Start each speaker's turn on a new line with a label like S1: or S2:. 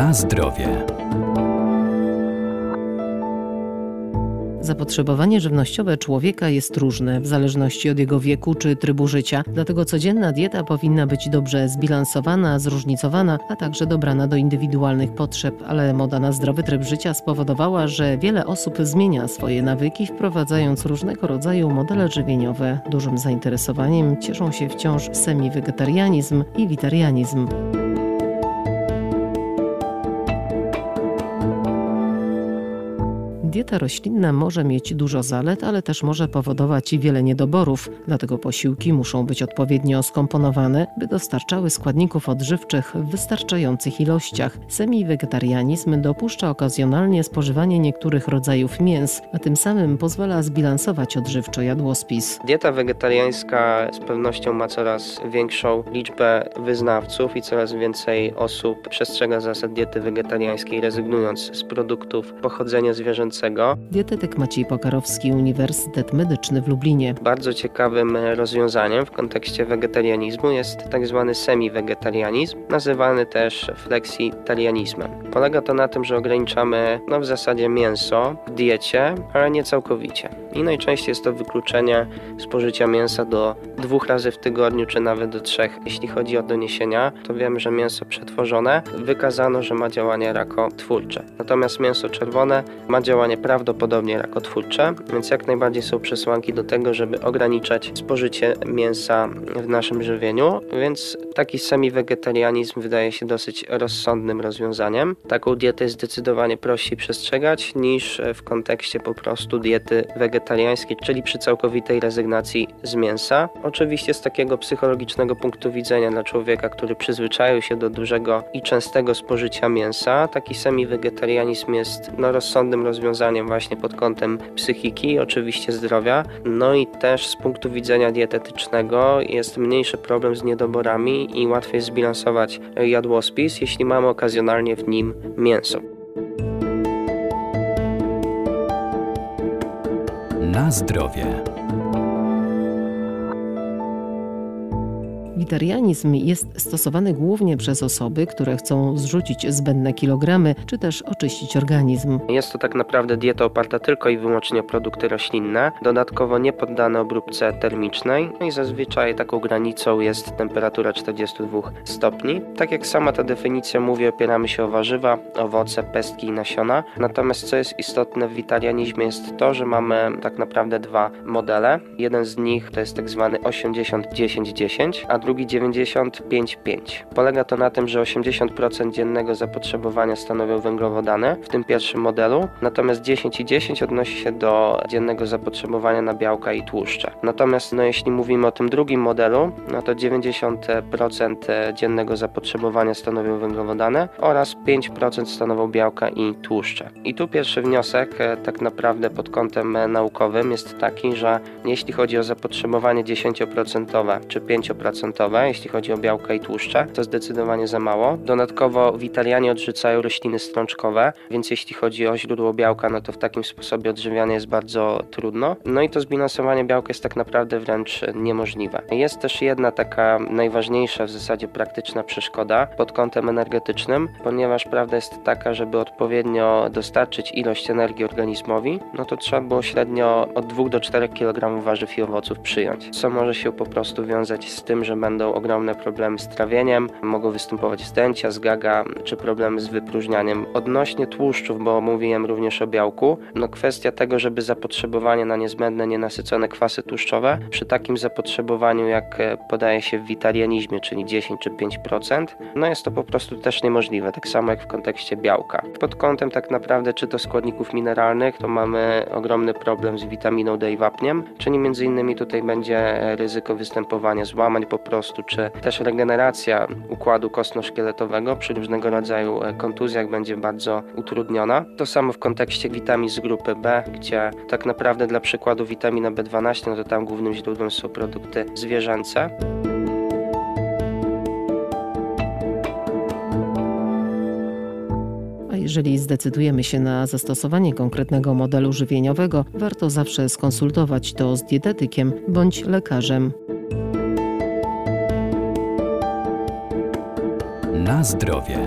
S1: Na zdrowie.
S2: Zapotrzebowanie żywnościowe człowieka jest różne w zależności od jego wieku czy trybu życia, dlatego codzienna dieta powinna być dobrze zbilansowana, zróżnicowana, a także dobrana do indywidualnych potrzeb, ale moda na zdrowy tryb życia spowodowała, że wiele osób zmienia swoje nawyki, wprowadzając różnego rodzaju modele żywieniowe. Dużym zainteresowaniem cieszą się wciąż semi-wegetarianizm i witarianizm. Dieta roślinna może mieć dużo zalet, ale też może powodować wiele niedoborów, dlatego posiłki muszą być odpowiednio skomponowane, by dostarczały składników odżywczych w wystarczających ilościach. Semi-wegetarianizm dopuszcza okazjonalnie spożywanie niektórych rodzajów mięs, a tym samym pozwala zbilansować odżywczo jadłospis.
S3: Dieta wegetariańska z pewnością ma coraz większą liczbę wyznawców i coraz więcej osób przestrzega zasad diety wegetariańskiej, rezygnując z produktów pochodzenia zwierzęcego.
S2: Dietetyk Maciej Pokarowski, Uniwersytet Medyczny w Lublinie.
S3: Bardzo ciekawym rozwiązaniem w kontekście wegetarianizmu jest tak zwany semi-wegetarianizm, nazywany też flexitarianizmem. Polega to na tym, że ograniczamy no, w zasadzie mięso w diecie, ale nie całkowicie. I najczęściej jest to wykluczenie spożycia mięsa do dwóch razy w tygodniu, czy nawet do trzech. Jeśli chodzi o doniesienia, to wiemy, że mięso przetworzone wykazano, że ma działanie rakotwórcze. Natomiast mięso czerwone ma działanie prawdopodobnie rakotwórcze, więc jak najbardziej są przesłanki do tego, żeby ograniczać spożycie mięsa w naszym żywieniu, więc taki semi-wegetarianizm wydaje się dosyć rozsądnym rozwiązaniem. Taką dietę jest zdecydowanie prościej przestrzegać niż w kontekście po prostu diety wegetariańskiej, czyli przy całkowitej rezygnacji z mięsa. Oczywiście z takiego psychologicznego punktu widzenia dla człowieka, który przyzwyczaił się do dużego i częstego spożycia mięsa, taki semi-wegetarianizm jest no, rozsądnym rozwiązaniem właśnie pod kątem psychiki, oczywiście zdrowia. No i też z punktu widzenia dietetycznego jest mniejszy problem z niedoborami i łatwiej zbilansować jadłospis, jeśli mamy okazjonalnie w nim mięso.
S1: Na zdrowie.
S2: Witarianizm jest stosowany głównie przez osoby, które chcą zrzucić zbędne kilogramy, czy też oczyścić organizm.
S3: Jest to tak naprawdę dieta oparta tylko i wyłącznie o produkty roślinne, dodatkowo nie poddane obróbce termicznej, no i zazwyczaj taką granicą jest temperatura 42 stopni. Tak jak sama ta definicja mówi, opieramy się o warzywa, owoce, pestki i nasiona. Natomiast co jest istotne w witarianizmie jest to, że mamy tak naprawdę dwa modele. Jeden z nich to jest tak zwany 80-10-10, a drugi 95,5. Polega to na tym, że 80% dziennego zapotrzebowania stanowią węglowodany w tym pierwszym modelu, natomiast 10 i 10 odnosi się do dziennego zapotrzebowania na białka i tłuszcze. Natomiast no, jeśli mówimy o tym drugim modelu, no to 90% dziennego zapotrzebowania stanowią węglowodany oraz 5% stanowią białka i tłuszcze. I tu pierwszy wniosek e, tak naprawdę pod kątem e, naukowym jest taki, że jeśli chodzi o zapotrzebowanie 10% czy 5% jeśli chodzi o białka i tłuszcze, to zdecydowanie za mało. Dodatkowo witalianie odrzucają rośliny strączkowe, więc jeśli chodzi o źródło białka, no to w takim sposobie odżywianie jest bardzo trudno. No i to zbilansowanie białka jest tak naprawdę wręcz niemożliwe. Jest też jedna taka najważniejsza w zasadzie praktyczna przeszkoda pod kątem energetycznym, ponieważ prawda jest taka, żeby odpowiednio dostarczyć ilość energii organizmowi, no to trzeba było średnio od 2 do 4 kg warzyw i owoców przyjąć, co może się po prostu wiązać z tym, że będą ogromne problemy z trawieniem, mogą występować zdęcia, zgaga czy problemy z wypróżnianiem. Odnośnie tłuszczów, bo mówiłem również o białku, no kwestia tego, żeby zapotrzebowanie na niezbędne, nienasycone kwasy tłuszczowe przy takim zapotrzebowaniu, jak e, podaje się w witarianizmie, czyli 10 czy 5%, no jest to po prostu też niemożliwe, tak samo jak w kontekście białka. Pod kątem tak naprawdę czy to składników mineralnych, to mamy ogromny problem z witaminą D i wapniem, czyli między innymi tutaj będzie e, ryzyko występowania złamań po prostu, czy też regeneracja układu kostno-szkieletowego przy różnego rodzaju e, kontuzjach będzie bardzo utrudniona. To samo w kontekście witamin z grupy B, gdzie tak naprawdę dla przykładu witamina B12, no to tam głównym źródłem są produkty zwierzęce.
S2: Jeżeli zdecydujemy się na zastosowanie konkretnego modelu żywieniowego, warto zawsze skonsultować to z dietetykiem bądź lekarzem.
S1: Na zdrowie.